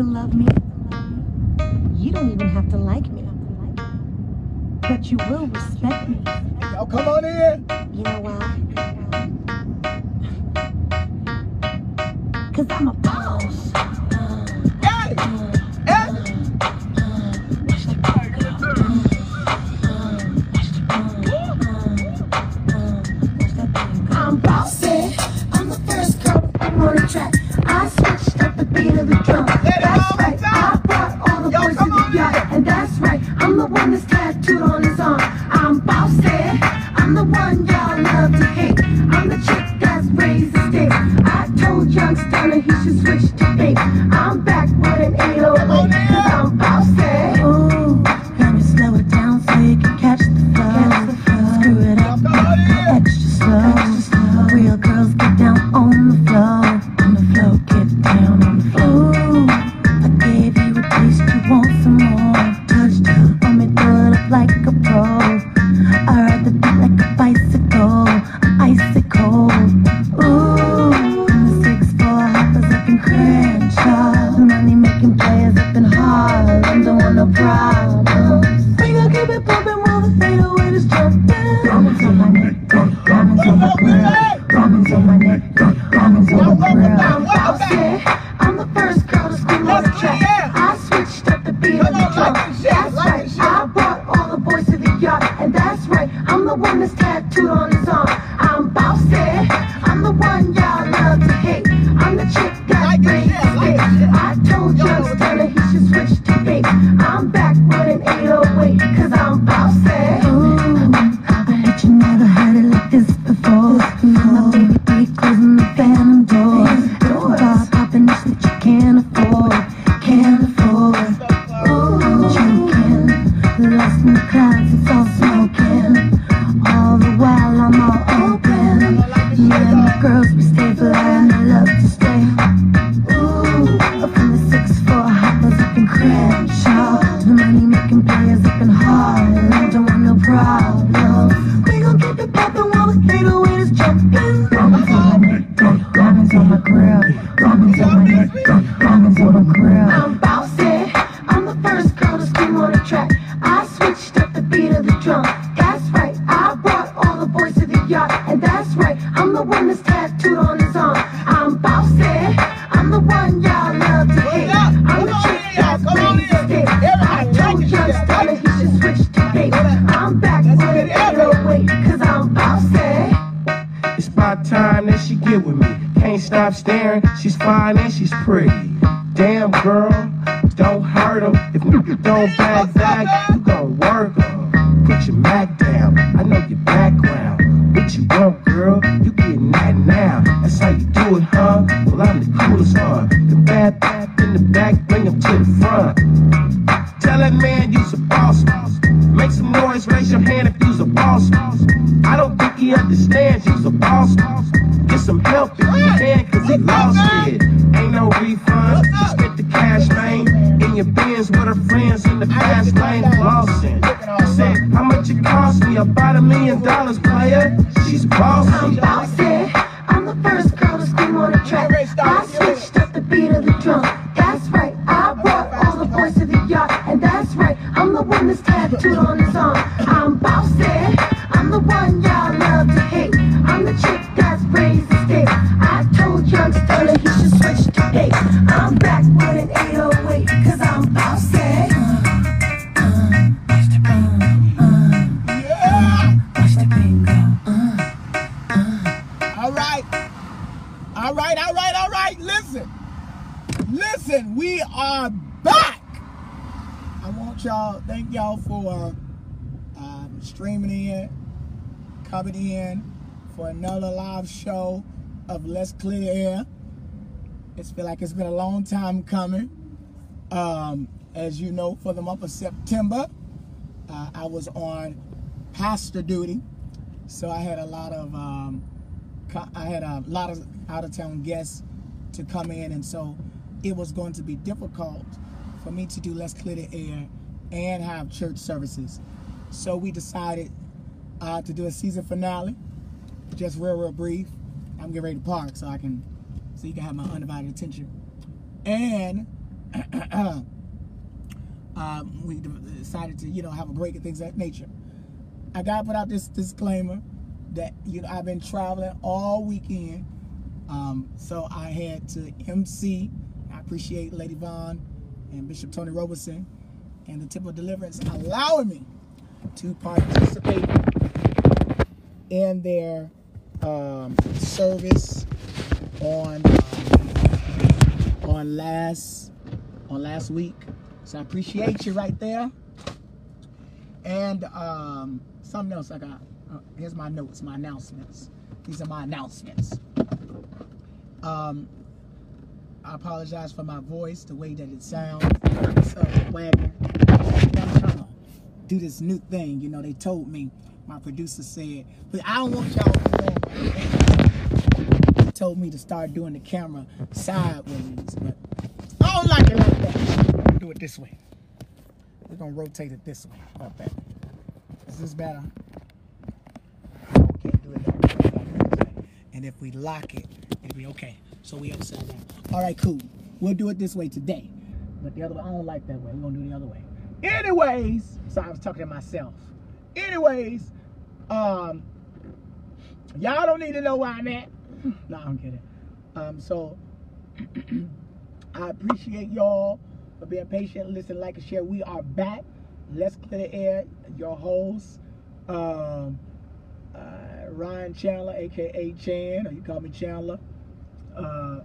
to love me. You don't even have to like me. But you will respect me. Y'all come on in. You know why? Because I'm a diamonds on my neck, diamonds on my neck, diamonds on my neck. Bag, bag, zag. You gon' work. Uh, Put your Mac down. feel like it's been a long time coming. Um, as you know, for the month of September, uh, I was on pastor duty, so I had a lot of um, I had a lot of out of town guests to come in, and so it was going to be difficult for me to do less Clear the Air and have church services. So we decided uh, to do a season finale, just real, real brief. I'm getting ready to park so I can so you can have my undivided attention. And um, we decided to, you know, have a break and things of that nature. I got to put out this disclaimer that, you know, I've been traveling all weekend. Um, so I had to MC. I appreciate Lady Vaughn and Bishop Tony Robeson and the Temple of Deliverance allowing me to participate in their um, service on um, on last on last week. So I appreciate you right there. And um, something else I got. Uh, here's my notes, my announcements. These are my announcements. Um, I apologize for my voice, the way that it sounds. So, Wagner, do this new thing. You know, they told me, my producer said, but I don't want y'all to told me to start doing the camera sideways, but I don't like it like that. Do it this way. We're gonna rotate it this way. About that? Is this better? Okay, do it that way. And if we lock it, it'll be okay. So we upside down. All right, cool. We'll do it this way today. But the other way, I don't like that way. We're gonna do it the other way. Anyways, so I was talking to myself. Anyways, um, y'all don't need to know where I'm at. No, I'm kidding. Um, so I appreciate y'all for being patient, listen, like, and share. We are back. Let's clear the air. Your host, um, uh, Ryan Chandler, aka Chan, or you call me Chandler. Uh,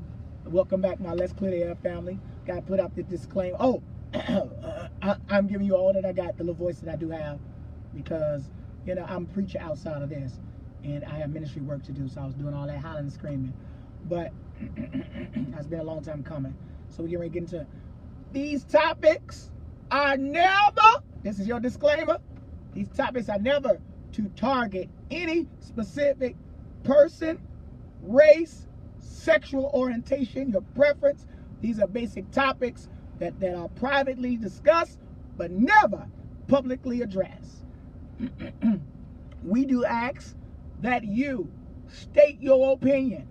welcome back, my Let's Clear the Air family. Got to put out the disclaimer. Oh, I, I'm giving you all that I got, the little voice that I do have, because you know I'm a preacher outside of this, and I have ministry work to do. So I was doing all that hollering and screaming, but it's been a long time coming. So we're getting ready to get into these topics. Are never. This is your disclaimer. These topics are never to target any specific person, race, sexual orientation, your preference. These are basic topics that, that are privately discussed but never publicly addressed. we do ask that you state your opinion,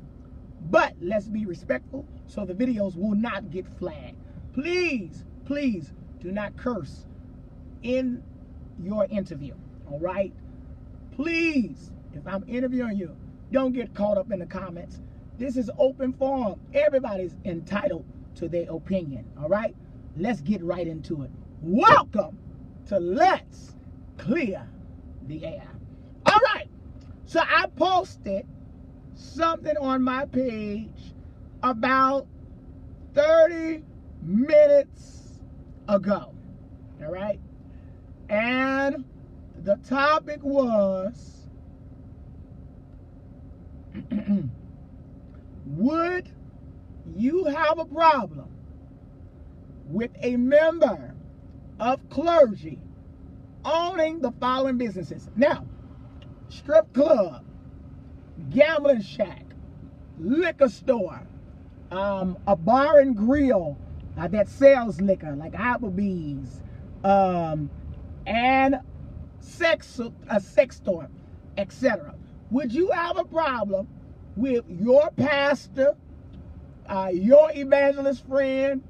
but let's be respectful so the videos will not get flagged. Please, please do not curse in your interview, all right? Please, if I'm interviewing you, don't get caught up in the comments. This is open forum. Everybody's entitled to their opinion, all right? Let's get right into it. Welcome to Let's Clear the Air. All right, so I posted something on my page about 30 minutes ago, all right? And the topic was Would you have a problem with a member of clergy owning the following businesses? Now, strip club, gambling shack, liquor store, um, a bar and grill uh, that sells liquor like Applebee's, um, and sex a sex store, etc. Would you have a problem with your pastor, uh, your evangelist friend,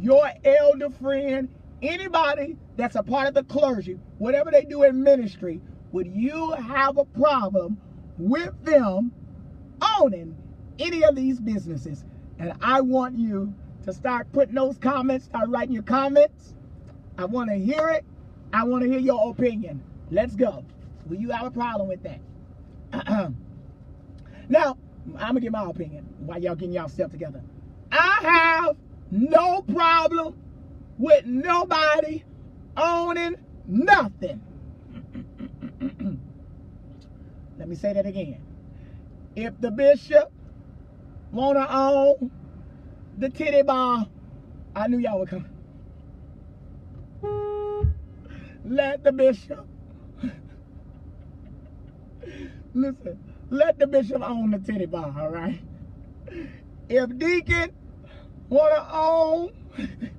your elder friend, anybody that's a part of the clergy, whatever they do in ministry, would you have a problem with them owning any of these businesses? And I want you to start putting those comments, start writing your comments. I want to hear it. I want to hear your opinion. Let's go. Will you have a problem with that? now, I'm gonna give my opinion while y'all getting y'all stuff together. I have no problem with nobody owning nothing. Let me say that again. If the bishop wanna own the titty bar, I knew y'all would come. Let the bishop listen. Let the bishop own the titty bar, all right? If Deacon wanna own,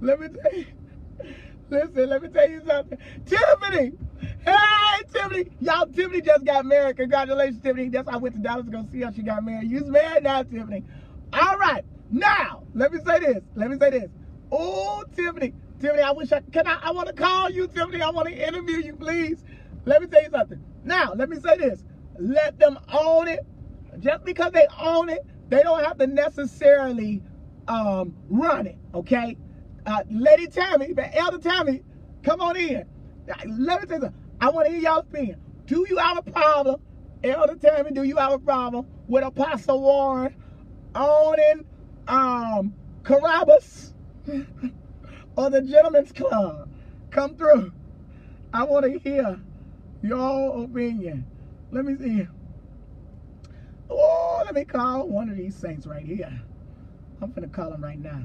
let me tell you, listen, let me tell you something. Tiffany, hey Tiffany, y'all, Tiffany just got married. Congratulations, Tiffany. That's why I went to Dallas to go see how she got married. You's married now, Tiffany. All right, now, let me say this. Let me say this. Oh, Tiffany, Tiffany, I wish I can. I, I want to call you, Tiffany. I want to interview you, please. Let me tell you something. Now, let me say this. Let them own it. Just because they own it, they don't have to necessarily um, run it. Okay, uh, Lady Tammy, but Elder Tammy, come on in. Let me tell you. I want to hear y'all opinion. Do you have a problem, Elder Tammy? Do you have a problem with Apostle Warren owning um, Carrabba's or the Gentlemen's Club? Come through. I want to hear your opinion. Let me see. Oh, let me call one of these saints right here. I'm gonna call him right now.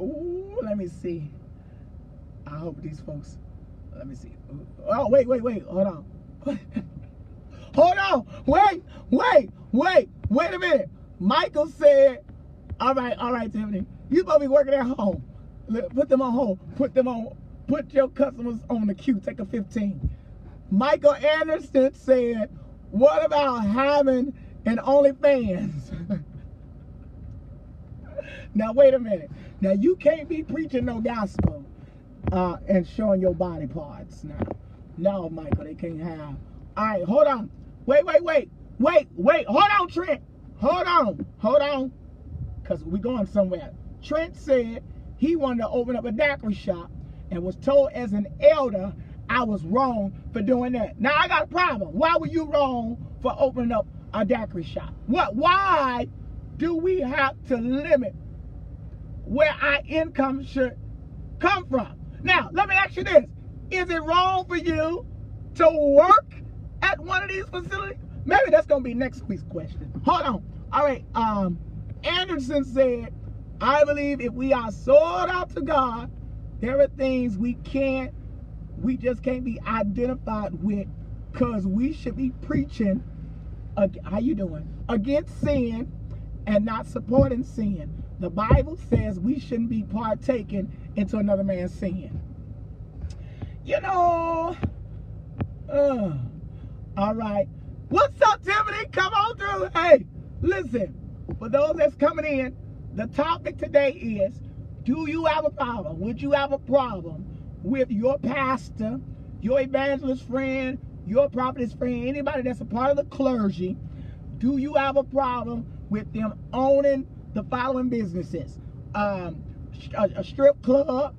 Oh, let me see. I hope these folks. Let me see. Oh, wait, wait, wait. Hold on. Hold on. Wait, wait, wait, wait a minute. Michael said, all right, all right, Tiffany. You supposed to be working at home. Put them on hold. Put them on. Put your customers on the queue. Take a 15. Michael Anderson said, what about having an OnlyFans? now, wait a minute. Now, you can't be preaching no gospel uh, and showing your body parts now. No, Michael, they can't have. All right, hold on. Wait, wait, wait. Wait, wait. Hold on, Trent. Hold on. Hold on. Because we going somewhere. Trent said he wanted to open up a daiquiri shop and was told as an elder I was wrong for doing that. Now I got a problem. Why were you wrong for opening up a daiquiri shop? What? Why do we have to limit where our income should come from? Now, let me ask you this. Is it wrong for you to work at one of these facilities? Maybe that's going to be next week's question. Hold on. All right. Um, Anderson said, I believe if we are sold out to God, there are things we can't we just can't be identified with because we should be preaching how you doing against sin and not supporting sin the bible says we shouldn't be partaking into another man's sin. You know uh, all right. What's up tiffany come on through. Hey listen for those that's coming in the topic today is do you have a problem? Would you have a problem with your pastor, your evangelist friend, your prophetess friend, anybody that's a part of the clergy, do you have a problem with them owning the following businesses? Um, a, a, strip club,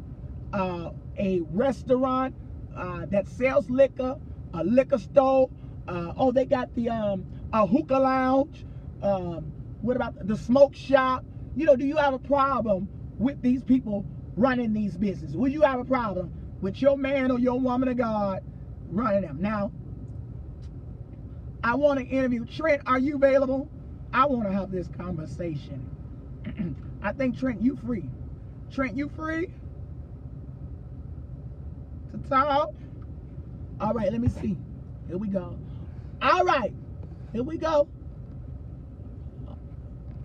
uh, a restaurant uh, that sells liquor, a liquor store. Uh, oh, they got the um, a hookah lounge. Um, what about the smoke shop? You know, do you have a problem with these people running these businesses? Would you have a problem with your man or your woman of God running them? Now, I want to interview Trent. Are you available? I want to have this conversation. I think Trent, you free. Trent, you free to talk? All right, let me see. Here we go. All right, here we go.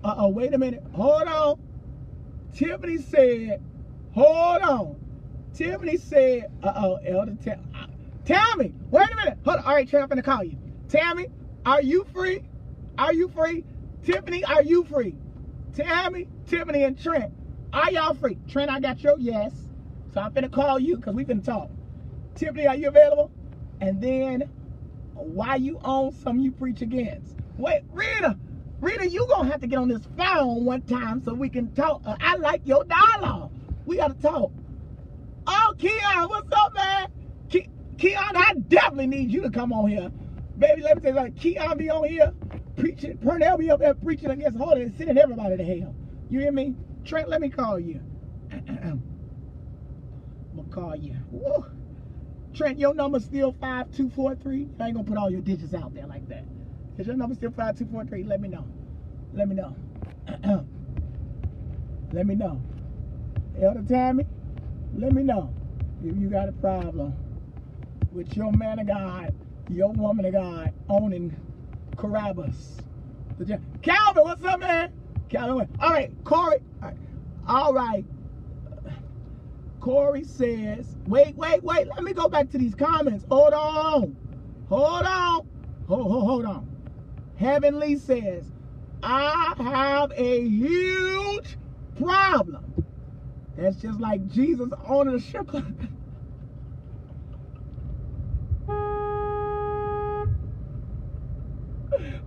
Uh oh, wait a minute. Hold on. Tiffany said Hold on. Tiffany said, uh-oh, Elder uh, Tammy, wait a minute. Hold on. All right, Trey, I'm to call you. Tammy, are you free? Are you free? Tiffany, are you free? Tammy, Tiffany, and Trent, are y'all free? Trent, I got your yes. So I'm finna call you because we finna talk. Tiffany, are you available? And then why you own some you preach against? Wait, Rita, Rita, you gonna have to get on this phone one time so we can talk. Uh, I like your dialogue. We gotta talk. Oh, Keon, what's up, man? Ke Keon, I definitely need you to come on here. Baby, let me tell you something. Keon be on here preaching. Pernell be up there preaching against holy and sending everybody to hell. You hear me? Trent, let me call you. I'm gonna call you. Woo. Trent, your number still 5243? I ain't gonna put all your digits out there like that. Is your number still 5243? Let me know. Let me know. let me know. Elder Tammy, let me know if you got a problem with your man of God, your woman of God owning Carrabba's. Calvin, what's up, man? Calvin, all right, Corey, all right. All right. Corey says, wait, wait, wait, let me go back to these comments. Hold on. Hold on. Hold, hold, hold on. Heavenly says, I have a huge problem. That's just like Jesus owning a club.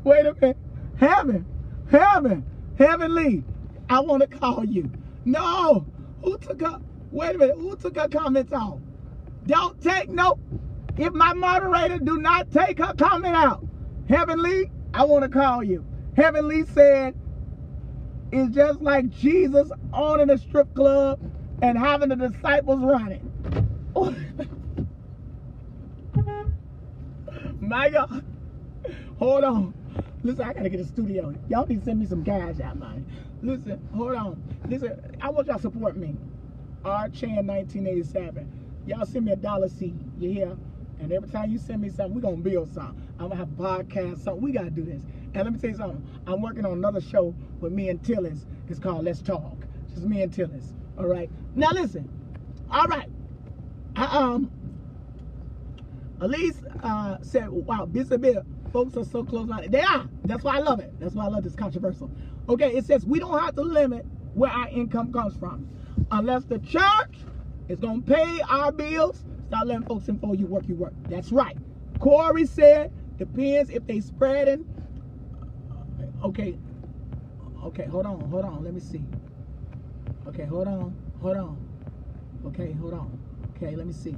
Wait a minute. Heaven, heaven, heavenly. I want to call you. No. Who took a wait a minute? Who took her comments off? Don't take no. If my moderator do not take her comment out, Heavenly, I want to call you. Heavenly said it's just like Jesus owning a strip club and having the disciples running. My God. Hold on. Listen, I gotta get a studio. Y'all need to send me some cash out, man. Listen, hold on. Listen, I want y'all support me. R Chan 1987. Y'all send me a dollar seed. You hear? And every time you send me something, we're gonna build something. I'm gonna have a podcast, something. We gotta do this. And let me tell you something. I'm working on another show with me and Tillis. It's called Let's Talk. Just me and Tillis. All right. Now listen. All right. I, um. Elise uh, said, "Wow, Bill, folks are so close minded. They are. That's why I love it. That's why I love this controversial. Okay, it says we don't have to limit where our income comes from, unless the church is gonna pay our bills. Start letting folks info you work, you work. That's right. Corey said depends if they spreading. Okay, okay, hold on, hold on. Let me see. Okay, hold on, hold on. Okay, hold on. Okay, let me see.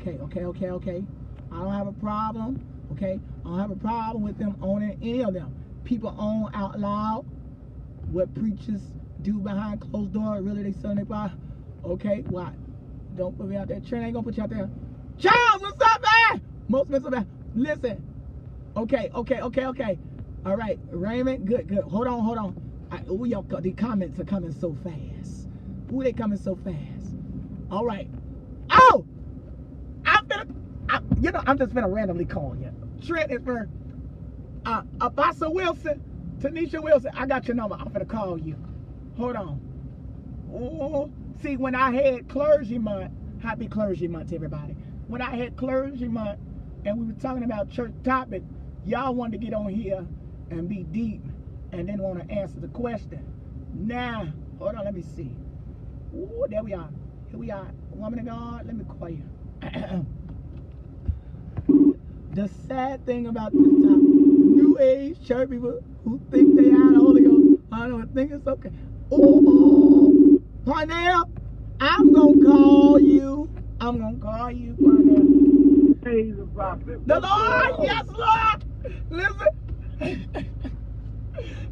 Okay, okay, okay, okay. I don't have a problem. Okay, I don't have a problem with them owning any of them. People own out loud. What preachers do behind closed doors, really they selling their body. Okay, why? Don't put me out there. Trent ain't gonna put you out there. Charles, what's up, man? Most Mr. Man. Listen. Okay, okay, okay, okay. All right, Raymond, good, good. Hold on, hold on. I, ooh, y'all, the comments are coming so fast. Ooh, they coming so fast. All right. Oh, I'm gonna, I, you know, I'm just gonna randomly call you. Is for uh, Apostle Wilson, Tanisha Wilson. I got your number. I'm gonna call you. Hold on. Oh, see, when I had clergy month, happy clergy month everybody. When I had clergy month and we were talking about church topic, y'all wanted to get on here and be deep and then want to answer the question. Now, hold on, let me see. Ooh, there we are. Here we are. Woman of God, let me call you. the sad thing about this time, new age church people who think they have the Holy Ghost, I don't think it's okay. Oh, Parnell, I'm gonna call you. I'm gonna call you, Parnell. Praise the prophet. The Lord, yes, Lord. Listen.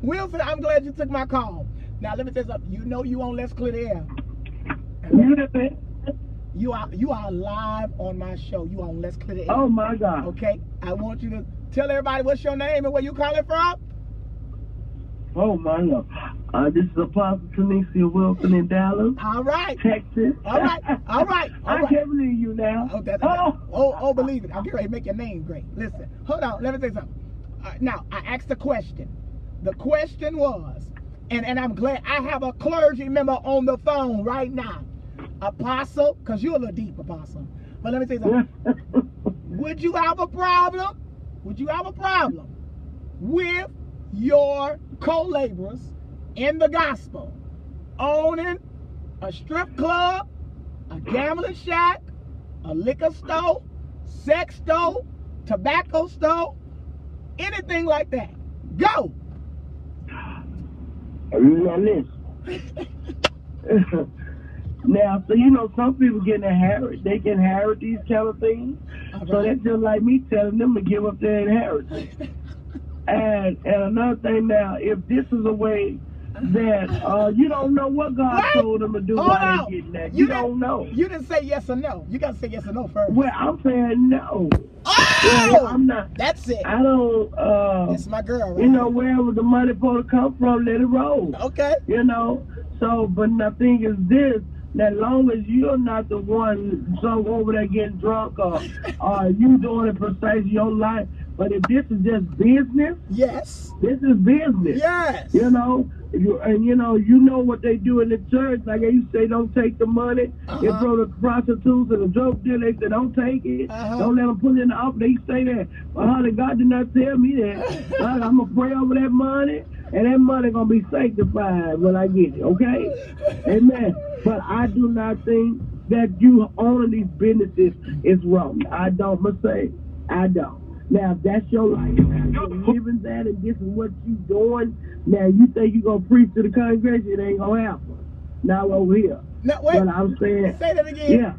Wilson, I'm glad you took my call. Now let me tell you something. You know you on Let's Clear the Air. Beautiful. You are you are live on my show. You are on Let's Clear the Air. Oh my God. Okay. I want you to tell everybody what's your name and where you calling from. Oh my God. Uh, this is Apostle Tanisha Wilson in Dallas, All right. Texas. All right. All right. All I right. can't believe you now. Oh, that's, oh. oh, oh, believe it. I'm getting ready to make your name great. Listen, hold on. Let me say something. Uh, now, I asked a question. The question was, and, and I'm glad I have a clergy member on the phone right now. Apostle, because you're a little deep, Apostle. But let me say something. Would you have a problem? Would you have a problem with your co-laborers in the gospel owning a strip club, a gambling shack, a liquor store, sex store, tobacco store, anything like that? Go. Now listen. now, so you know, some people get inherit, they can inherit these kind of things. So that's just like me telling them to give up their inheritance. and and another thing now, if this is a way that uh, you don't know what God told them to do Hold while they're getting that, You you, don't know. You didn't say yes or no. You got to say yes or no first. Well, I'm saying no. oh! Well, I'm not. That's it. I don't. Uh, That's my girl. Right you know, wherever the money supposed to come from, let it roll. Okay. You know. So, but the thing is this: that long as you're not the one so over there getting drunk or you doing it precisely your life, but if this is just business, Yes. this is business. Yes. You know, you, and you know, you know what they do in the church. Like they to say, don't take the money. They Uh-huh. throw the prostitutes and the drug dealers. They say, don't take it. Uh-huh. Don't let them put it in the office. They say that. Well, honey, God did not tell me that. I'm gonna pray over that money. And that money gonna be sanctified when I get it. Okay, amen. But I do not think that you owning these businesses is wrong. I don't mistake. I don't. Now, if that's your life, you're living that, and this is what you doing. Now, you think you gonna preach to the congregation? It ain't gonna happen. Now over here. Now, wait. But I'm saying, Say that again. yeah.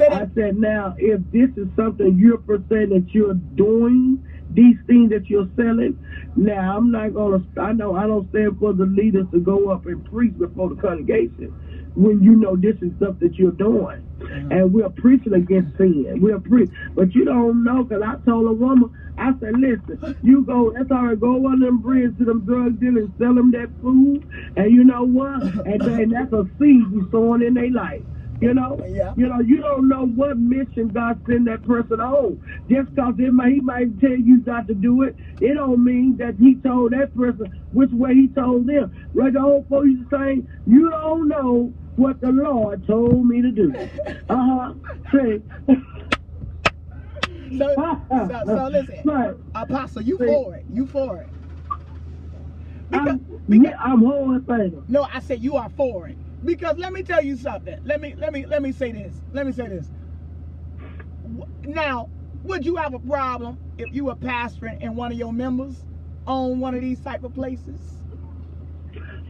I said, now, if this is something you're per that you're doing, these things that you're selling, now I'm not gonna. I know I don't stand for the leaders to go up and preach before the congregation when you know this is stuff that you're doing, mm-hmm. and we're preaching against sin. We're pre, but you don't know because I told a woman, I said, listen, you go. That's all right. Go on them bridges to them drug dealers, sell them that food, and you know what? And then that's a seed you sowing in their life. You know, Yeah. you know, you don't know what mission God sent that person on. Just because it might, he might tell you not to do it, it don't mean that he told that person which way he told them. Right? The old folks used to say, you don't know what the Lord told me to do. Uh huh. Say. So, so, so listen, Right. Apostle, you See. for it. You for it. Because, I'm, because, yeah, I'm whole thing. no, I said you are for it. Because let me tell you something. Let me let me let me say this. Let me say this. Now, would you have a problem if you were pastoring and one of your members own one of these type of places?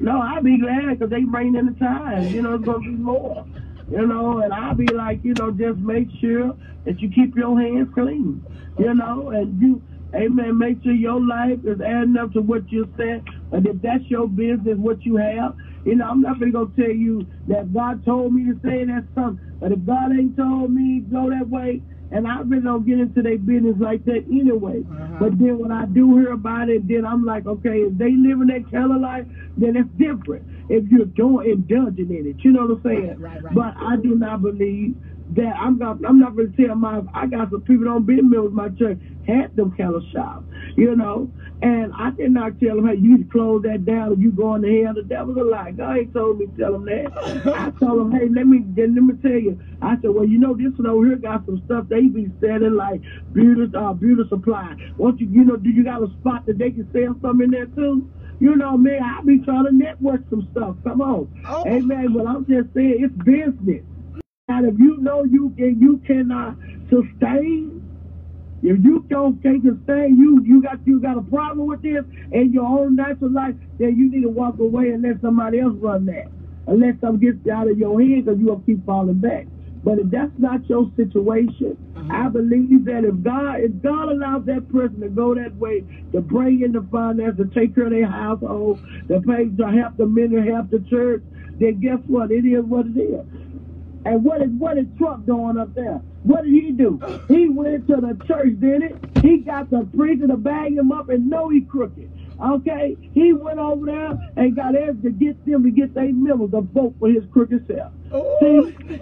No, I'd be glad because they bring in the time. You know, it's gonna be more. You know, and I'll be like, you know, just make sure that you keep your hands clean. You know, and you, amen. Make sure your life is adding up to what you said. And if that's your business, what you have, you know, I'm not gonna go tell you that God told me to say that something. But if God ain't told me go that way, and I really don't get into their business like that anyway. Uh-huh. But then when I do hear about it, then I'm like, okay, if they living that kind of life, then it's different. If you're doing indulging in it, you know what I'm saying? Right, right, right. But I do not believe that I'm not. I'm not going to tell my. I got some people don't be members of my church had them kind of shops, you know. And I did not tell him, hey, you need to close that down or you going to hell. The devil's a lie. God ain't told me to tell him that. I told him, hey, let me let me tell you. I said, well, you know, this one over here got some stuff they be selling like beauty, uh, beauty supply. Once you, you know, do you got a spot that they can sell something in there too? You know, man, I be trying to network some stuff. Come on, Oh. amen. But I'm just saying, it's business. And if you know you can, you cannot sustain. If you don't can't sustain, you you got you got a problem with this in your own natural life, then you need to walk away and let somebody else run that. Unless something gets out of your hands, because you will keep falling back. But if that's not your situation, mm-hmm. I believe that if God if God allows that person to go that way, to bring in the finance, to take care of their household, to pay to help the ministry, help the church, then guess what? It is what it is. And what is what is Trump doing up there? What did he do? He went to the church, did it? He got the preacher to bag him up and know he crooked. Okay? He went over there and got every to get them to get their members to vote for his crooked self. Ooh. See,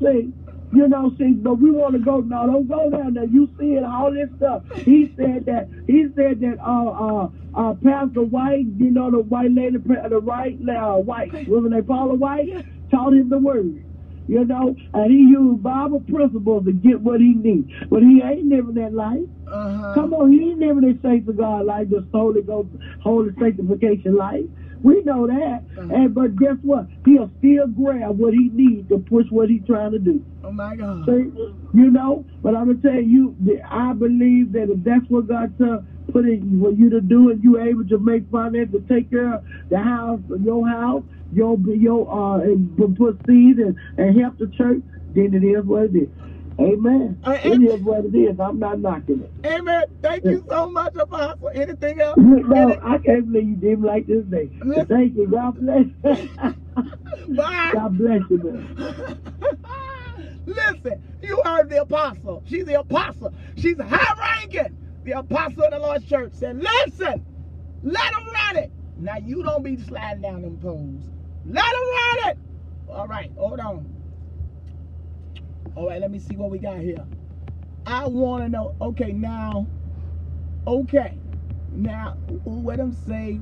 see, you know, see, but we want to go. No, don't go down there. You see it, all this stuff. He said that. He said that. Uh, uh, uh, Pastor White, you know, the white lady, the right, uh, White, wasn't they Paula White, taught him the word. You know, and he used Bible principles to get what he needs. But he ain't living that life. Uh-huh. Come on, he ain't living that saints of God life, just Holy Ghost, holy sanctification life. We know that. Uh-huh. And but guess what? He'll still grab what he needs to push what he's trying to do. Oh my God. See, you know, but I'm gonna tell you, I believe that if that's what God uh, put in for you to do, and you able to make finance to take care of the house, your house, your your uh, and p- put seed and, and help the church, then it is what it is. Amen. Uh, it is what it is. I'm not knocking it. Amen. Thank you so much, Apostle. Anything else? No, I can't believe you did me like this day. Thank you. God bless. Bye. God bless you, man. Listen, you heard the apostle. She's the apostle. She's high ranking. The apostle of the Lord's church said, listen, let them run it. Now you don't be sliding down them poles. Let them it. All right, hold on. All right, let me see what we got here. I want to know. Okay, now, okay, now, what them say?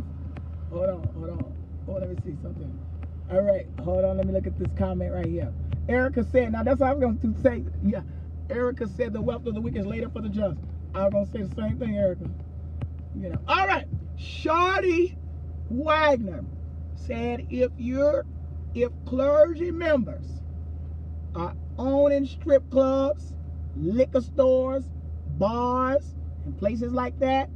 Hold on, hold on. Oh, let me see something. All right, hold on. Let me look at this comment right here. Erica said, now that's what I was going to say. Yeah, Erica said the wealth of the wicked is laid up for the just. I was going to say the same thing, Erica. You know. All right, Shorty Wagner said if you're if clergy members are owning strip clubs, liquor stores, bars, and places like that,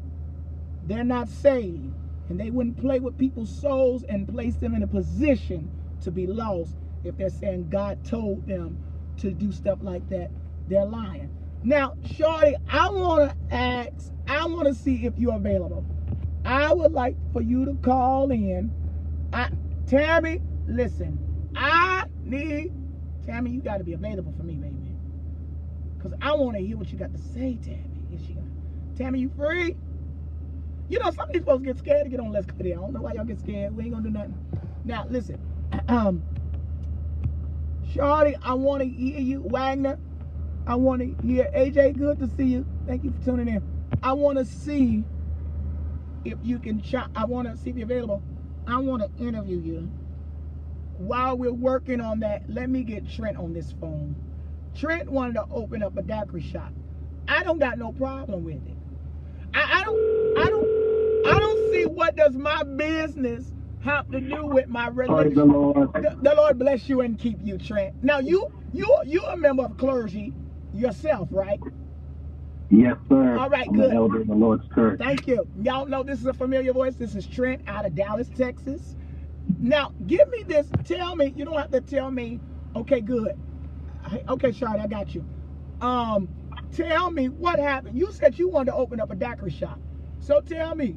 they're not saved. And they wouldn't play with people's souls and place them in a position to be lost if they're saying God told them to do stuff like that. They're lying. Now, Shorty, I want to ask, I want to see if you're available. I would like for you to call in. I, Tammy, listen, I need, Tammy, you got to be available for me, baby. Because I want to hear what you got to say, Tammy. Is she Tammy, you free? You know, some of these folks get scared to get on Let's Cut It. I don't know why y'all get scared. We ain't gonna do nothing. Now, listen. Um, Shorty, I want to hear you. Wagner, I want to hear. AJ, good to see you. Thank you for tuning in. I want to see if you can chat. I want to see if you're available. I want to interview you. While we're working on that, let me get Trent on this phone. Trent wanted to open up a daiquiri shop. I don't got no problem with it. I, I don't I don't I don't see what does my business have to do with my religion. the Lord. The, the Lord bless you and keep you, Trent. Now you you you're a member of clergy yourself, right? Yes, sir. All right, I'm good. elder in the Lord's church. Thank you. Y'all know this is a familiar voice. This is Trent out of Dallas, Texas. Now, give me this. Tell me. You don't have to tell me. Okay, good. Okay, Charlotte, I got you. Um, tell me what happened. You said you wanted to open up a daiquiri shop. So tell me.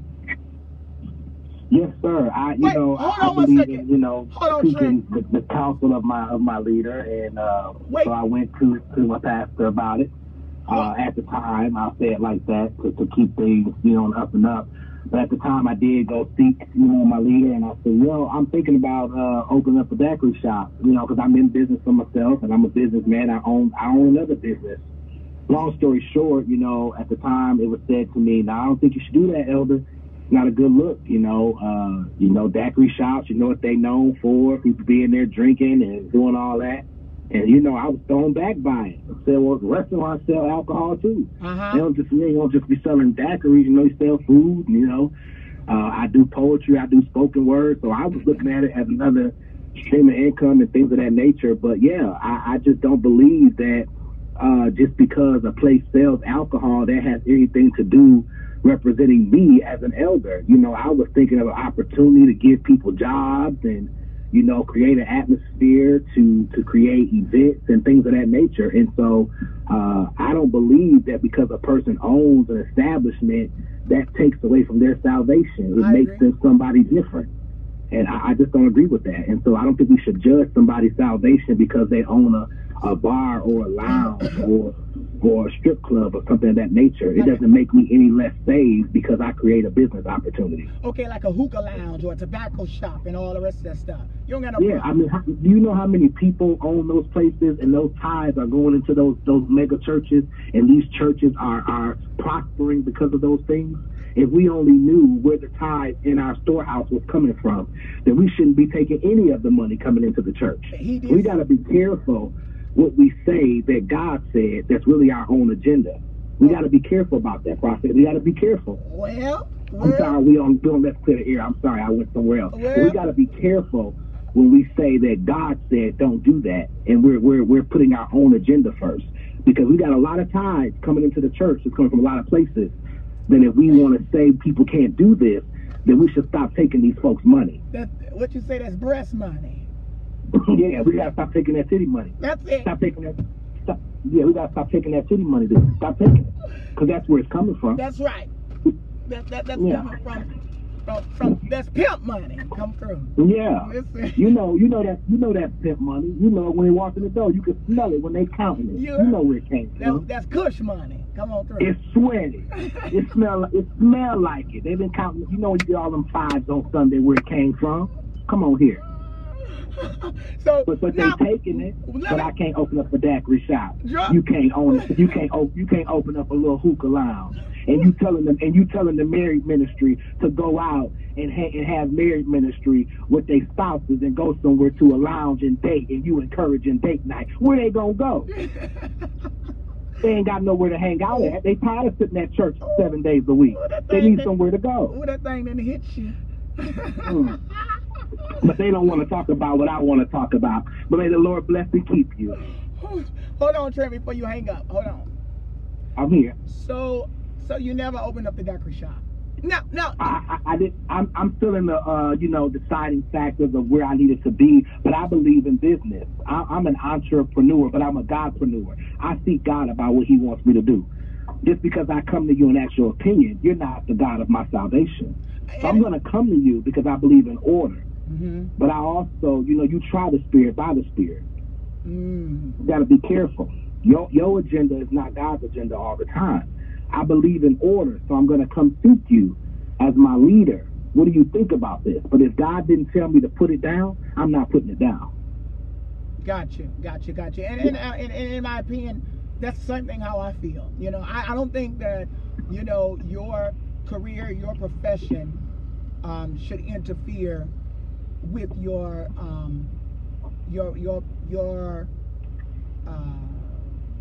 Yes, sir. I, you Wait, know, hold I on one believe second. in, you know, Hold on, seeking the, the counsel of my of my leader, and uh, Wait. so I went to to my pastor about it. Uh, at the time, I'll say it like that to, to keep things, you know, up and up. But at the time, I did go seek, you know, my leader, and I said, yo, I'm thinking about uh, opening up a daiquiri shop, you know, because I'm in business for myself, and I'm a businessman. I own I own another business. Long story short, you know, at the time, it was said to me, "Now I don't think you should do that, Elder." not a good look, you know. Uh, you know, daiquiri shops, you know what they known for, people being there drinking and doing all that. And you know, I was thrown back by it. I said, well, restaurants sell alcohol too. Uh They don't just they don't just be selling daiquiris, you know, they sell food, you know. Uh, I do poetry, I do spoken word, so I was looking at it as another stream of income and things of that nature. But yeah, I, I just don't believe that uh, just because a place sells alcohol, that has anything to do representing me as an elder. You know, I was thinking of an opportunity to give people jobs and you know create an atmosphere to to create events and things of that nature. And so uh, I don't believe that because a person owns an establishment that takes away from their salvation. It I makes agree. them somebody different. And I, I just don't agree with that. And so I don't think we should judge somebody's salvation because they own a, a bar or a lounge or or a strip club or something of that nature. It doesn't make me any less saved because I create a business opportunity. Okay, like a hookah lounge or a tobacco shop and all the rest of that stuff. You don't got no Yeah, I mean, how, do you know how many people own those places and those tithes are going into those those mega churches and these churches are are prospering because of those things? If we only knew where the tithe in our storehouse was coming from, then we shouldn't be taking any of the money coming into the church. He We got to be careful what we say that God said that's really our own agenda. We got to be careful about that, prophet. We got to be careful. Well, I'm sorry, we don't, we don't let's clear the air. I'm sorry, I went somewhere else. Well- we got to be careful when we say that God said don't do that, and we're we're we're putting our own agenda first because we got a lot of tithes coming into the church. It's coming from a lot of places. Then if we want to say people can't do this, then we should stop taking these folks' money. that what you say that's breast money. yeah, we got to stop taking that city money. That's it. Stop taking that. Stop, yeah, we got to stop taking that city money. Then. Stop taking it because that's where it's coming from. That's right. That, that that's Yeah. coming from from from that's pimp money come through. Yeah. Listen. You know, you know that you know that pimp money. You know when they walk in the door, you can smell it when they counting it. Yeah. You know where it came That, from. that's Kush money. Come on through. It's sweaty. it smell it smell like it. They've been counting. You know when you get all them fives on Sunday where it came from. Come on here. so But but they taking it. But me- I can't open up a daiquiri shop. Drop- You can't own it. You can't open. You can't open up a little hookah lounge. And you telling them. And you telling the married ministry to go out and ha- and have married ministry with their spouses and go somewhere to a lounge and date. And you encouraging date night. Where they gonna go? They ain't got nowhere to hang out at. They tired of sitting at church seven days a week. Oh, that They need that- somewhere to go. Ooh, that thing didn't hit you. Mm. But they don't want to talk about what I want to talk about. But may the Lord bless and keep you. Hold on, Trent, before you hang up. Hold on. I'm here. So, so you never opened up the daiquiri shop? No, no. I, I, I did. I'm, I'm still in the, uh, you know, deciding factors of where I needed to be. But I believe in business. I, I'm an entrepreneur, but I'm a Godpreneur. I seek God about what He wants me to do. Just because I come to you and ask your opinion, you're not the God of my salvation. So I'm going to come to you because I believe in order. Mm-hmm. But I also, you know, you try the Spirit by the Spirit. Mm. You got to be careful. Your your agenda is not God's agenda all the time. I believe in order, so I'm going to come seek you as my leader. What do you think about this? But if God didn't tell me to put it down, I'm not putting it down. Gotcha, gotcha, got you, got you. And, and, uh, and, and in my opinion, that's the same thing how I feel. You know, I, I don't think that, you know, your career, your profession um, should interfere with your um, your your your uh,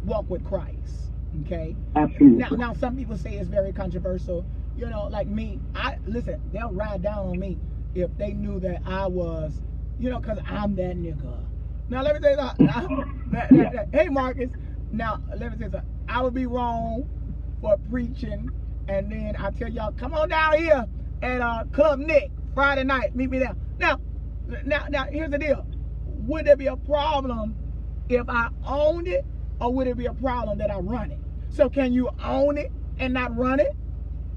walk with Christ. Okay. Absolutely. Now, now some people say it's very controversial. You know, like me. I listen. They'll ride down on me if they knew that I was, you know, because I'm that nigga. Now let me say that. that, that, that- hey Marcus. Now let me say something. I would be wrong for preaching, and then I tell y'all, come on down here at uh, Club Nick Friday night. Meet me there. Now, now, now. Here's the deal. Would there be a problem if I owned it, or would it be a problem that I run it? So can you own it and not run it?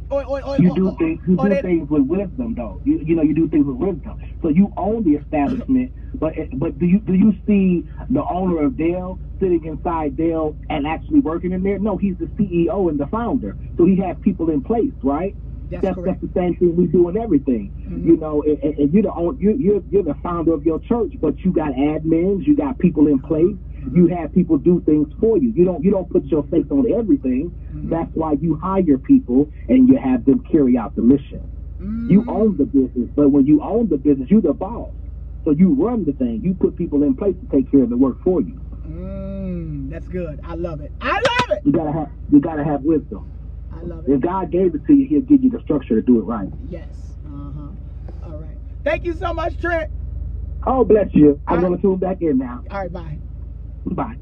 Or, or, or, You do things. You do that- things with wisdom, though. You, you know, you do things with wisdom. So you own the establishment, but but do you do you see the owner of Dell sitting inside Dell and actually working in there? No, he's the CEO and the founder. So he has people in place, right? That's that's, correct. that's the same thing we do in everything. Mhm. You know, and, and you're the own, you, you're you're the founder of your church, but you got admins, you got people in place. Mm-hmm. You have people do things for you. You don't you don't put your face on everything. Mhm. That's why you hire people and you have them carry out the mission. You Mm, own the business, but when you own the business, you're the boss. So you run the thing. You put people in place to take care of the work for you. mm, that's good. I love it. I love it. You gotta have you gotta have wisdom. I love it. If God gave it to you, He'll give you the structure to do it right. Yes. Uh huh. All right. Thank you so much, Trent. Oh, bless you. I'm All gonna tune back in now. All right. Bye. Bye.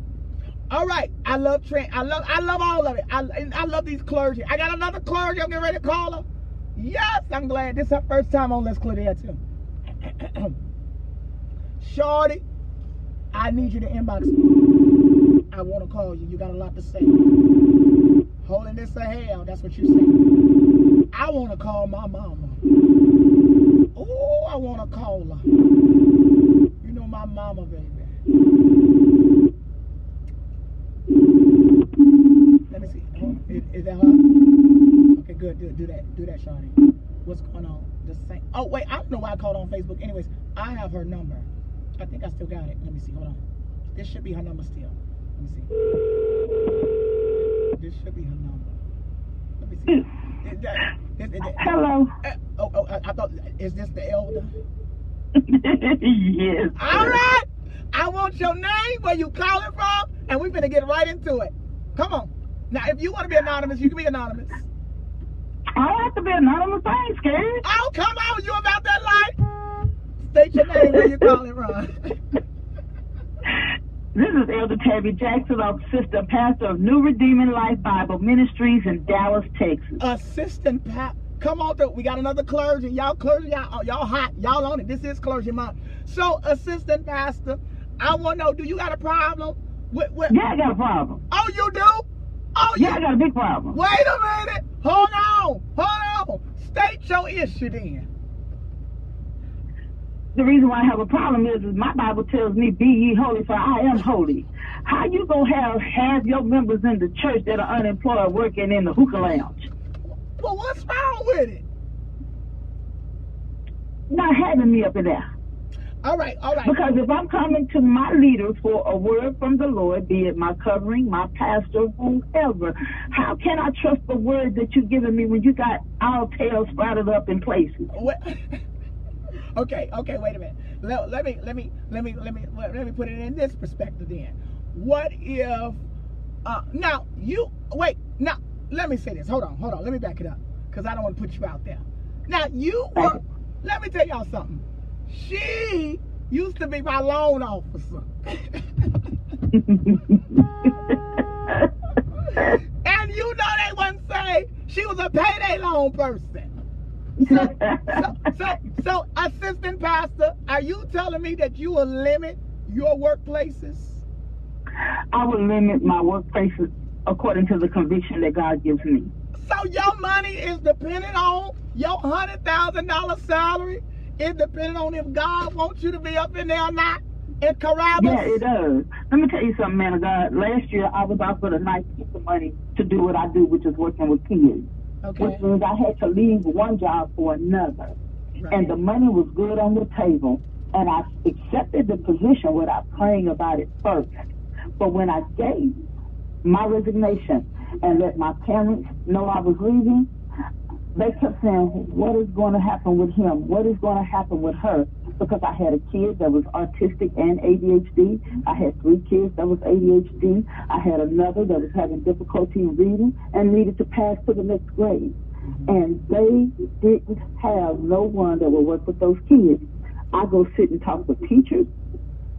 All right. I love Trent. I love. I love all of it. I, I love these clergy. I got another clergy. I'm getting ready to call her. Yes, I'm glad. This is her first time on Let's Clear the Air too. Shorty, I need you to inbox me. I want to call you. You got a lot to say. Holding this to hell. That's what you say. I want to call my mama. Oh, I want to call her. You know my mama, baby. Let me see. Oh, is, is that her? Okay, good. Do, do that. Do that, Shawty. What's going on? The same. Oh wait, I don't know why I called on Facebook. Anyways, I have her number. I think I still got it. Let me see. Hold on. This should be her number still. Let me see. This should be her number. Let me see. Is that- is- is that- Hello. uh, oh, oh, I, I thought. Is this the elder? yes. All right. I want your name, where you calling from, and we're gonna get right into it. Come on. Now, if you want to be anonymous, you can be anonymous. I don't have to be anonymous. I ain't scared. Oh, come on, you about that life? State your name, where you calling from. This is Elder Tabby Jackson, assistant pastor of New Redeeming Life Bible Ministries in Dallas, Texas. Assistant pastor. Come on, through. we got another clergy. Y'all clergy, y'all, uh, y'all hot. Y'all on it. This is clergy month. So, assistant pastor, I want to know, do you got a problem with, with Yeah, I got a problem. Oh, you do? Oh, you Yeah, I got a big problem. Wait a minute. Hold on. Hold on. State your issue then. The reason why I have a problem is, is my Bible tells me, "Be ye holy, for I am holy." How you gonna have have your members in the church that are unemployed working in the hookah lounge? Well, what's wrong with it? Not having me up in there. All right, all right. Because if I'm coming to my leaders for a word from the Lord, be it my covering, my pastor, whoever, how can I trust the word that you've given me when you got all tails sprouted up in places? What? okay, okay, wait a minute. Let, let me let me let me let me let me put it in this perspective then. What if uh now you wait, now let me say this. Hold on, hold on. Let me back it up. Because I don't want to put you out there. Now you work let me tell y'all something. She used to be my loan officer. and you know they wouldn't say she was a payday loan person. So, so, so, so, assistant pastor, are you telling me that you will limit your workplaces? I will limit my workplaces according to the conviction that God gives me. So your money is dependent on your hundred thousand dollar salary. It depending on if God wants you to be up in there or not. In Carrabba's. Yeah, it does. Let me tell you something, man of God. Last year, I was offered a nice piece of money to do what I do, which is working with kids. Okay. Which means I had to leave one job for another. Right. And the money was good on the table. And I accepted the position without praying about it first. But when I gave my resignation and let my parents know I was leaving, they kept saying, What is going to happen with him? What is going to happen with her? Because I had a kid that was autistic and ADHD. I had three kids that was ADHD. I had another that was having difficulty in reading and needed to pass to the next grade. And they didn't have no one that would work with those kids. I go sit and talk with teachers.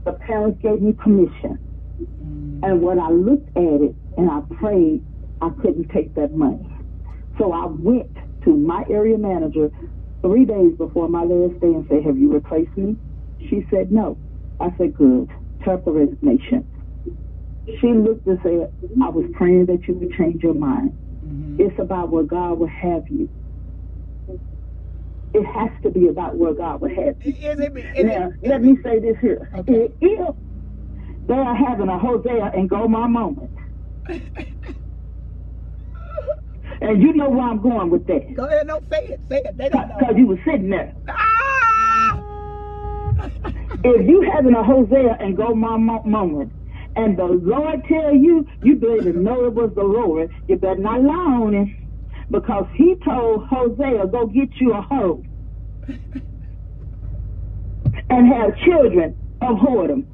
The parents gave me permission. And when I looked at it and I prayed, I couldn't take that money. So I went to my area manager three days before my last day and said, Have you replaced me? She said, No. I said, Good. Turn the resignation. She looked and said, I was praying that you would change your mind. Mm-hmm. It's about where God will have you. It has to be about where God will have you. Is it? Is Now, it, let me say this here. Okay. If they are having a Hosea and Gomer moment, and you know where I'm going with that, Go ahead, no, say it, say it. They don't know. because you were sitting there. Ah! If you having a Hosea and go mo- moment, and the Lord tell you, you better know it was the Lord. You better not lie on him, because He told Hosea, "Go get you a hoe." and have children of whoredom.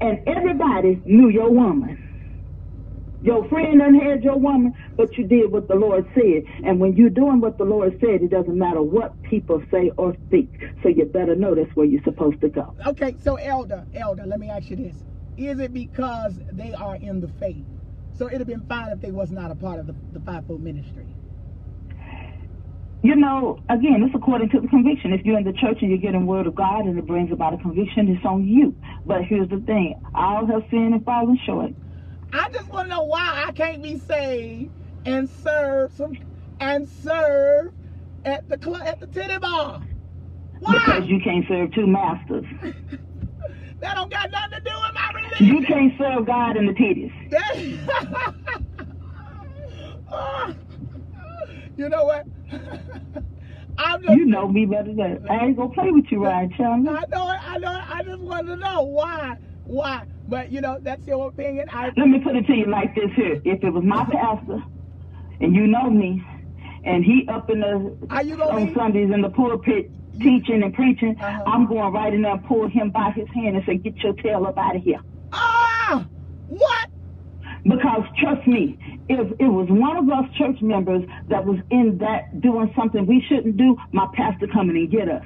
And everybody knew your woman. Your friend done had your woman, but you did what the Lord said. And when you're doing what the Lord said, it doesn't matter what people say or think. So you better know that's where you're supposed to go. Okay, so elder, elder, let me ask you this: Is it because they are in the faith? So it'd have been fine if they was not a part of the, the fivefold ministry. You know, again, it's according to the conviction. If you're in the church and you're getting word of God and it brings about a conviction, it's on you. But here's the thing: all have sinned and fallen short. I just want to know why I can't be saved and serve some and serve at the club at the titty bar. Why? Because you can't serve two masters. that don't got nothing to do with my religion. You can't serve God in the titties. You know what? I'm just, You know me better than that. I ain't gonna play with you, Ryan Chandler. I know it. I know it. I just want to know why. Why? But you know, that's your opinion. I Let me put it to you like this here. If it was my pastor, and you know me, and he up in the Are you on leave? Sundays in the pulpit teaching and preaching, Uh-huh. I'm going right in there and pull him by his hand and say, "Get your tail up out of here." Ah, what? Because trust me, if it was one of us church members that was in that doing something we shouldn't do, my pastor coming and get us.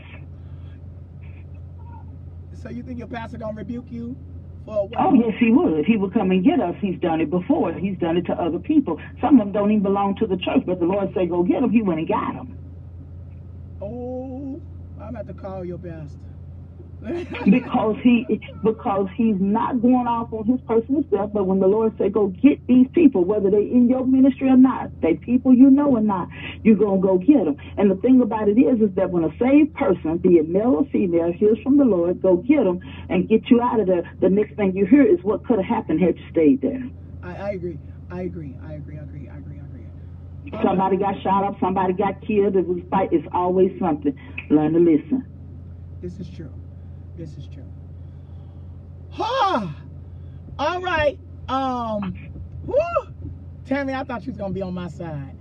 So you think your pastor gonna rebuke you? Oh yes, he would. He would come and get us. He's done it before. He's done it to other people. Some of them don't even belong to the church, but the Lord said, "Go get them." He went and got them Oh, I'm at to call your pastor. because he because he's not going off on his personal stuff. But when the Lord said, "Go get these people," whether they in your ministry or not, they people you know or not, you're gonna go get them. And the thing about it is, is that when a saved person, be it male or female, hears from the Lord, go get them and get you out of there. The next thing you hear is what could have happened had you stayed there. I, I agree. I agree. I agree. I agree. I agree. I agree. Somebody got shot up, somebody got killed. It was fight. It's always something. Learn to listen. This is true. This is true. Ha! All right. Um. Woo! Tammy, I thought you was gonna be on my side.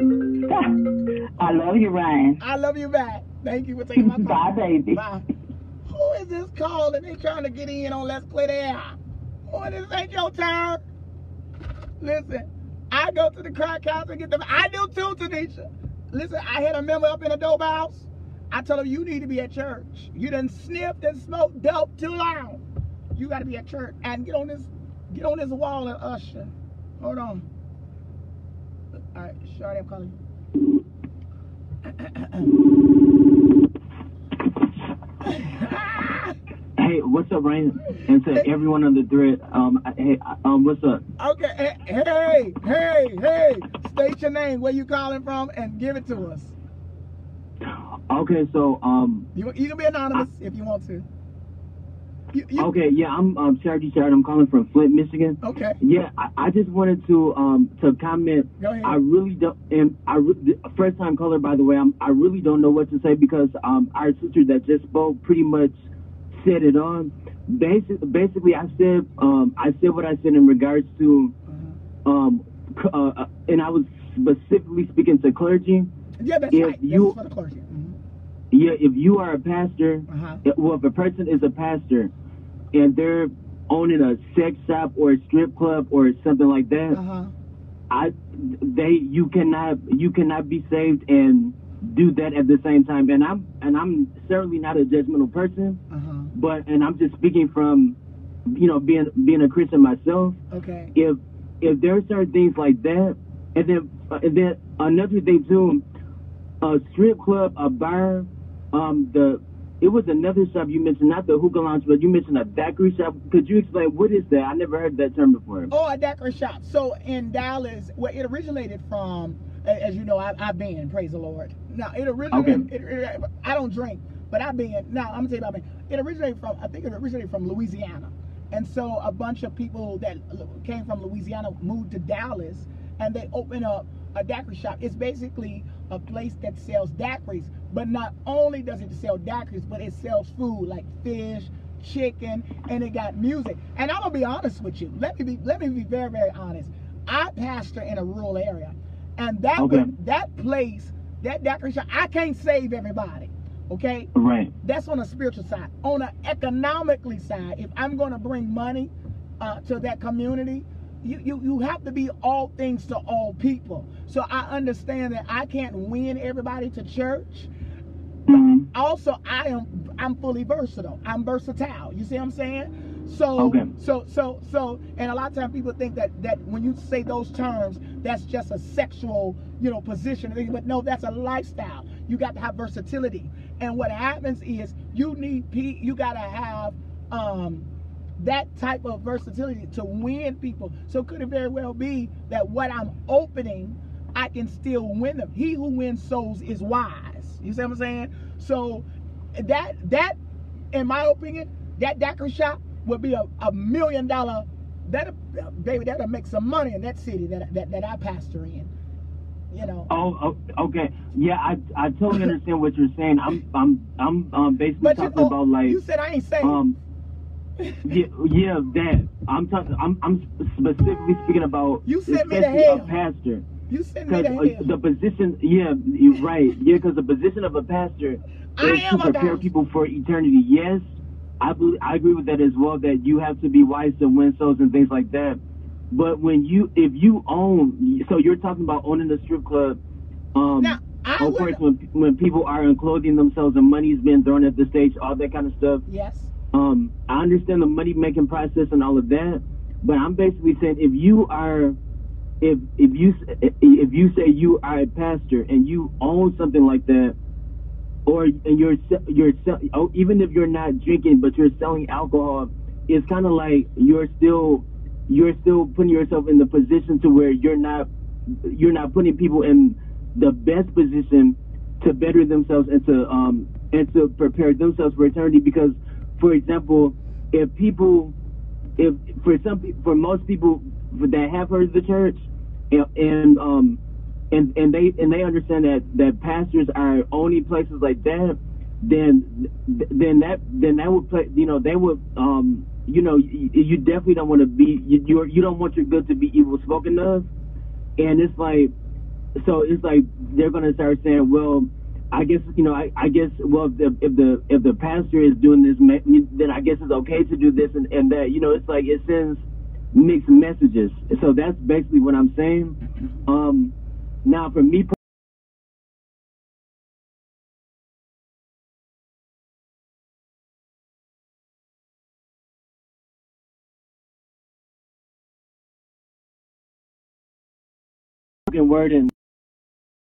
I love you, Ryan. I love you back. Thank you for taking my call. Bye, baby. Bye. Who is this calling? They trying to get in on Let's Clear the Air. Boy, this ain't your turn. Listen, I go to the crack house and get them. I do too, Tanisha. Listen, I had a member up in a dope house. I told him you need to be at church. You done sniffed and smoked dope too long. You got to be at church and get on this, get on this wall and usher. Hold on. All right, Shorty, I'm calling you. Hey, what's up, Ryan? And to everyone on the thread, um, hey, um, what's up? Okay, hey, hey, hey, state your name, where you calling from, and give it to us. Okay, so um, You you can be anonymous if you want to. You, you, okay, yeah, I'm um Charity Shard. I'm calling from Flint, Michigan. Okay. Yeah, I, I just wanted to um to comment. Go ahead. I really don't, and I re- first time caller by the way. I'm, I really don't know what to say because um our sister that just spoke pretty much said it on. Basically, basically, I said um I said what I said in regards to Uh-huh. um uh, uh, and I was specifically speaking to clergy. Yeah, that's If right. you- this is for the clergy. Mhm. Yeah, if you are a pastor, Uh-huh. well, if a person is a pastor and they're owning a sex shop or a strip club or something like that, Uh-huh. I they you cannot you cannot be saved and do that at the same time. And I'm and I'm certainly not a judgmental person, Uh-huh. but and I'm just speaking from you know being being a Christian myself. Okay. If if there are certain things like that, and then uh, and then another thing too, a strip club, a bar, um, the it was another shop you mentioned, not the hookah lounge, but you mentioned a daiquiri shop. Could you explain what is that? I never heard that term before. Oh, a daiquiri shop. So in Dallas, where it originated from, as you know, I, I've been, praise the Lord. Now, it originated, it, it- I don't drink, but I've been, now I'm going to tell you about me. It originated from, I think it originated from Louisiana. And so a bunch of people that came from Louisiana moved to Dallas and they opened up a daiquiri shop. It's basically a place that sells daiquiris, but not only does it sell daiquiris, but it sells food like fish, chicken, and it got music. And I'm gonna be honest with you. Let me be let me be very very honest. I pastor in a rural area, and that Okay. that place, that daiquiri shop, I can't save everybody. Okay, Right. that's on a spiritual side. On an economically side, if I'm going to bring money uh, to that community, you, you you have to be all things to all people. So I understand that I can't win everybody to church. Mhm. Also, I am I'm fully versatile. I'm versatile. You see what I'm saying? So Okay. so so so and a lot of times people think that that when you say those terms, that's just a sexual, you know, position. But no, that's a lifestyle. You got to have versatility. And what happens is you need you got to have um that type of versatility to win people. So could it very well be that what I'm opening, I can still win them. He who wins souls is wise. You see what I'm saying? So that that, in my opinion, that daiquiri shop would be a, a million dollar. That baby, that'll make some money in that city that that, that I pastor in. You know. Oh, oh, okay. Yeah, I I totally understand what you're saying. I'm I'm I'm um, basically But you, talking about like you said I ain't saying. um yeah, yeah that I'm talking I'm I'm specifically speaking about You sent me to hell. a pastor. you sent me Because to hell. the position, yeah, you're right. Yeah, because the position of a pastor I is to prepare people for eternity. Yes, I believe, I agree with that as well. That you have to be wise to win souls and things like that. But when you, if you own, so you're talking about owning a strip club. Um, Now, I of course, when when people are unclothing themselves and money's being thrown at the stage, all that kind of stuff. yes. Um, I understand the money making process and all of that, but I'm basically saying if you are, if if you if you say you are a pastor and you own something like that, or and you're you're oh, even if you're not drinking but you're selling alcohol, it's kind of like you're still you're still putting yourself in the position to where you're not you're not putting people in the best position to better themselves and to um and to prepare themselves for eternity because for example if people if for some for most people that have heard the church and, and um and and they and they understand that that pastors are only places like that then then that then that would play you know they would um you know you, you definitely don't want to be you you're, you don't want your good to be evil spoken of. And it's like so it's like they're gonna start saying well I guess you know. I, I guess well, if the, if the if the pastor is doing this, then I guess it's okay to do this and, and that. You know, it's like it sends mixed messages. So that's basically what I'm saying. Mm-hmm. Um, now, for me. Word and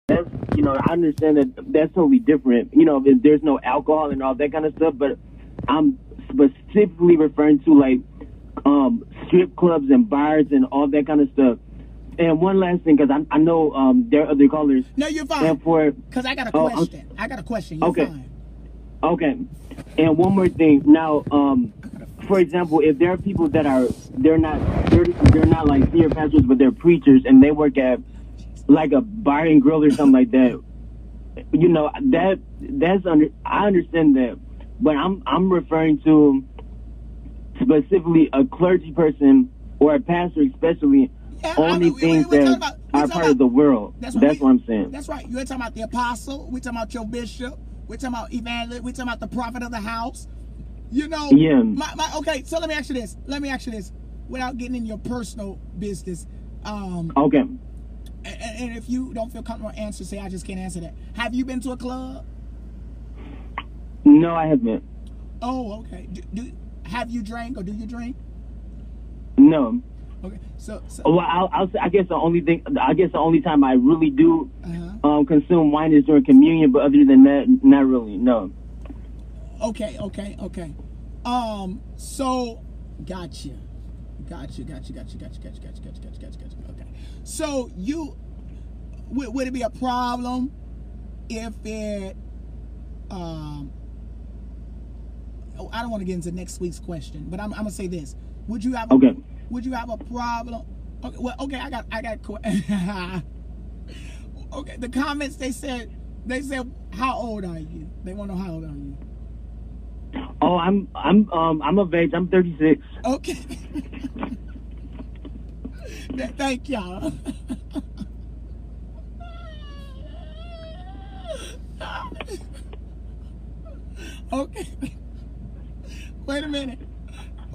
that's you know I understand that that's totally different. You know, if there's no alcohol and all that kind of stuff, but I'm specifically referring to like um strip clubs and bars and all that kind of stuff. And one last thing, because I, I know um, there are other callers. No, you're fine. And for Because I got a Oh, question. I got a question. You're Okay. fine. Okay. And one more thing. Now, um, for example, if there are people that are they're not they're they're not like senior pastors, but they're preachers, and they work at like a bar and grill or something like that. You know that that's under I understand that, but I'm I'm referring to specifically a clergy person or a pastor, especially Yeah, only we- we- things we're talking that about- we're part about- of the world. That's That's, what we- what I'm saying. That's right. You're talking about the apostle. We're talking about your bishop. We're talking about evangelist. We're talking about the prophet of the house. You know. Yeah. My, my, okay, so let me ask you this. Let me ask you this. Without getting in your personal business. Um, Okay. And, if you don't feel comfortable answer, say I just can't answer that. Have you been to a club? No, I haven't. Oh, okay. Do, do have you drank or do you drink? No. Okay. So, so Well, I'll, I'll say, I guess the only thing, I guess the only time I really do uh-huh. um, consume wine is during communion, but other than that, not really. No. Okay, okay, okay. Um, so gotcha. Gotcha, gotcha, gotcha, gotcha, gotcha, gotcha, gotcha, gotcha, gotcha, gotcha. Okay. So you would, would it be a problem if it um oh, I don't want to get into next week's question, but I'm, I'm gonna say this. Would you have a, Okay. would you have a problem? Okay, well, okay, I got I got Okay, the comments they said they said how old are you? They want to know how old are you? Oh, I'm, I'm, um, I'm of age. I'm 36. Okay. Thank y'all. okay. Wait a minute.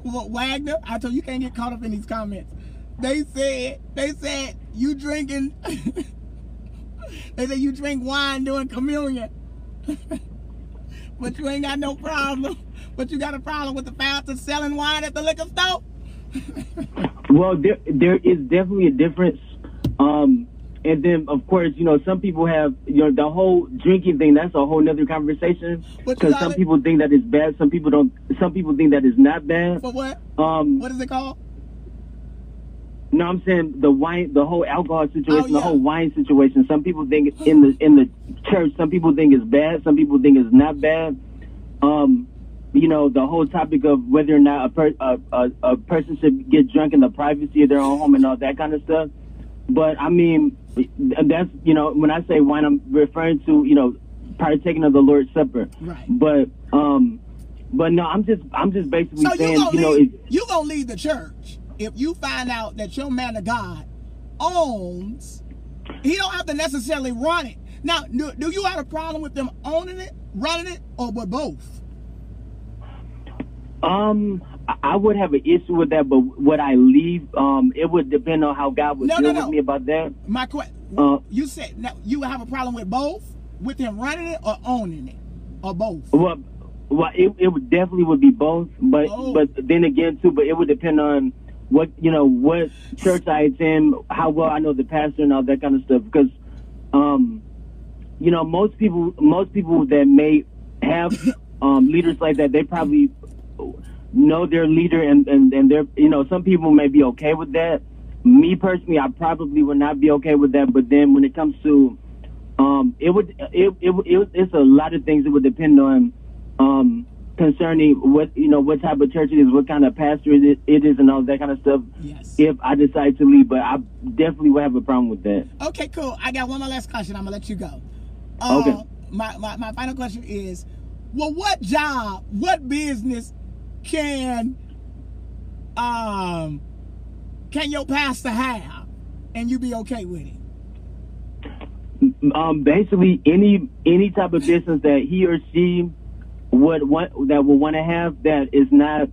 Wa- Wagner, I told you, you can't get caught up in these comments. They said, they said you drinking. they said you drink wine during communion. but you ain't got no problem. But you got a problem with the pastor selling wine at the liquor store? Well, there, there is definitely a difference. Um, and then, of course, you know, some people have, you know, the whole drinking thing, that's a whole nother conversation. But Because some people think that it's bad. Some people don't, some people think that it's not bad. For what? Um, What is it called? No, I'm saying the wine, the whole alcohol situation, Oh, yeah. the whole wine situation. Some people think in the in the church, some people think it's bad, some people think it's not bad. Um, you know, the whole topic of whether or not a, per, a, a a person should get drunk in the privacy of their own home and all that kind of stuff. But I mean, that's you know, when I say wine, I'm referring to you know, partaking of the Lord's Supper. Right. But um, but no, I'm just I'm just basically So you saying, you know, leave, it, you gonna leave the church if you find out that your man of God owns. He don't have to necessarily run it. Now, do, do you have a problem with them owning it, running it, or with both? Um, I- would have an issue with that, but would I leave? Um, it would depend on how God would No, deal no, with me about that. My question. Uh, you said now you would have a problem with both, with him running it or owning it, or both. Well, well, it, it would definitely would be both, but Oh. but then again too, but it would depend on what you know what church I attend, how well I know the pastor and all that kind of stuff. Because, um, you know, most people most people that may have um leaders like that, they probably know their leader and and and they're you know some people may be okay with that. Me personally, I probably would not be okay with that. But then when it comes to um, it would it, it it it's a lot of things. that would depend on um concerning what you know what type of church it is, what kind of pastor it is, it is, and all that kind of stuff. Yes. If I decide to leave, but I definitely would have a problem with that. Okay, cool. I got one more last question. I'm gonna let you go. Uh, Okay. My, my my final question is, well, what job, what business can um can your pastor have, and you be okay with it? Um, basically, any any type of business that he or she would want that would want to have that is not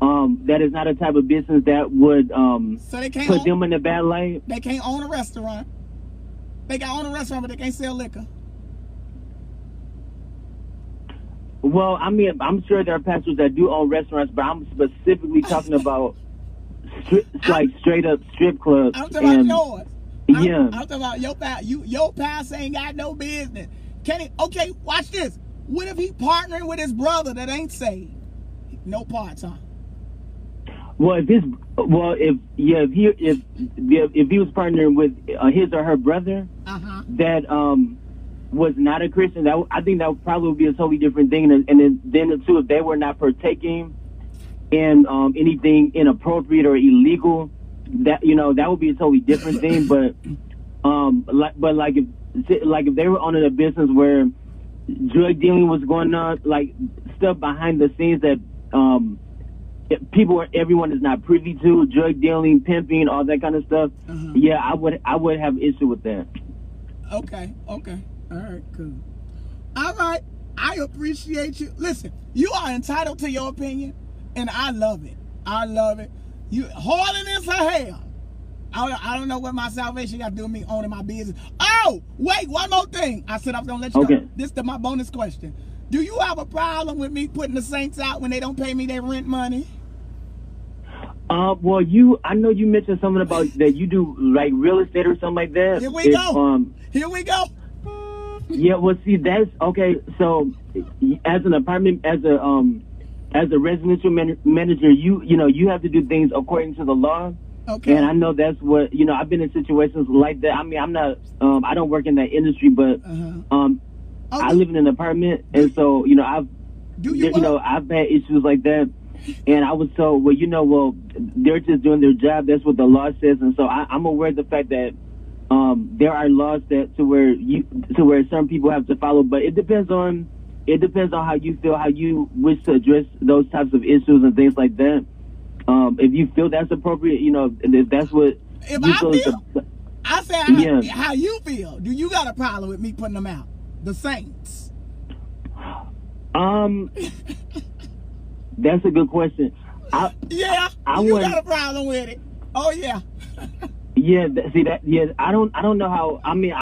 um that is not a type of business that would um So they can't put own, them in a bad light. they can't own a restaurant. They can own a restaurant, but they can't sell liquor. Well, I mean, I'm sure there are pastors that do own restaurants, but I'm specifically talking about stri- like straight up strip clubs. I'm talking about and yours. I'm, Yeah. I'm talking about your past. You your past ain't got no business. Can he? Okay, watch this. What if he partnering with his brother that ain't saved? No part time. Well, if his well, if yeah, if he if if, if he was partnering with uh, his or her brother Uh huh. that um was not a Christian, that I think that would probably be a totally different thing. And, and then then too, if they were not partaking in um anything inappropriate or illegal, that you know that would be a totally different thing. But um like but like if like if they were on a business where drug dealing was going on, like stuff behind the scenes that um people are everyone is not privy to drug dealing, pimping, all that kind of stuff. Uh-huh. Yeah, I would I would have issue with that. Okay. Okay. All right. Cool. All right. I appreciate you. Listen, you are entitled to your opinion, and I love it. I love it. You holiness for hell. I don't, I don't know what my salvation got to do with me owning my business. Oh, wait, one more thing. I said I was gonna let you Okay. go. This is my bonus question. Do you have a problem with me putting the saints out when they don't pay me their rent money? Uh, well, you I know you mentioned something about that you do like real estate or something like that. Here we If, go. Um, Here we go. Yeah, well, see, that's okay. So, as an apartment, as a um, as a residential man- manager, you you know you have to do things according to the law. Okay. And I know that's what you know. I've been in situations like that. I mean, I'm not. Um, I don't work in that industry, but Uh-huh. um, Oh, I live in an apartment, and so you know, I've Do you, you, know, I've had issues like that. And I was told, well, you know, well, they're just doing their job. That's what the law says. And so I, I'm aware of the fact that um, there are laws that to where you to where some people have to follow, but it depends on it depends on how you feel, how you wish to address those types of issues and things like that. Um, if you feel that's appropriate, you know, if that's what If you I feel is feel- the- I said how, Yeah. how you feel. Do you got a problem with me putting them out? The Saints. um, that's a good question. I, Yeah, I you wouldn't- got a problem with it. Oh yeah. yeah, see that. Yeah, I don't. I don't know how. I mean.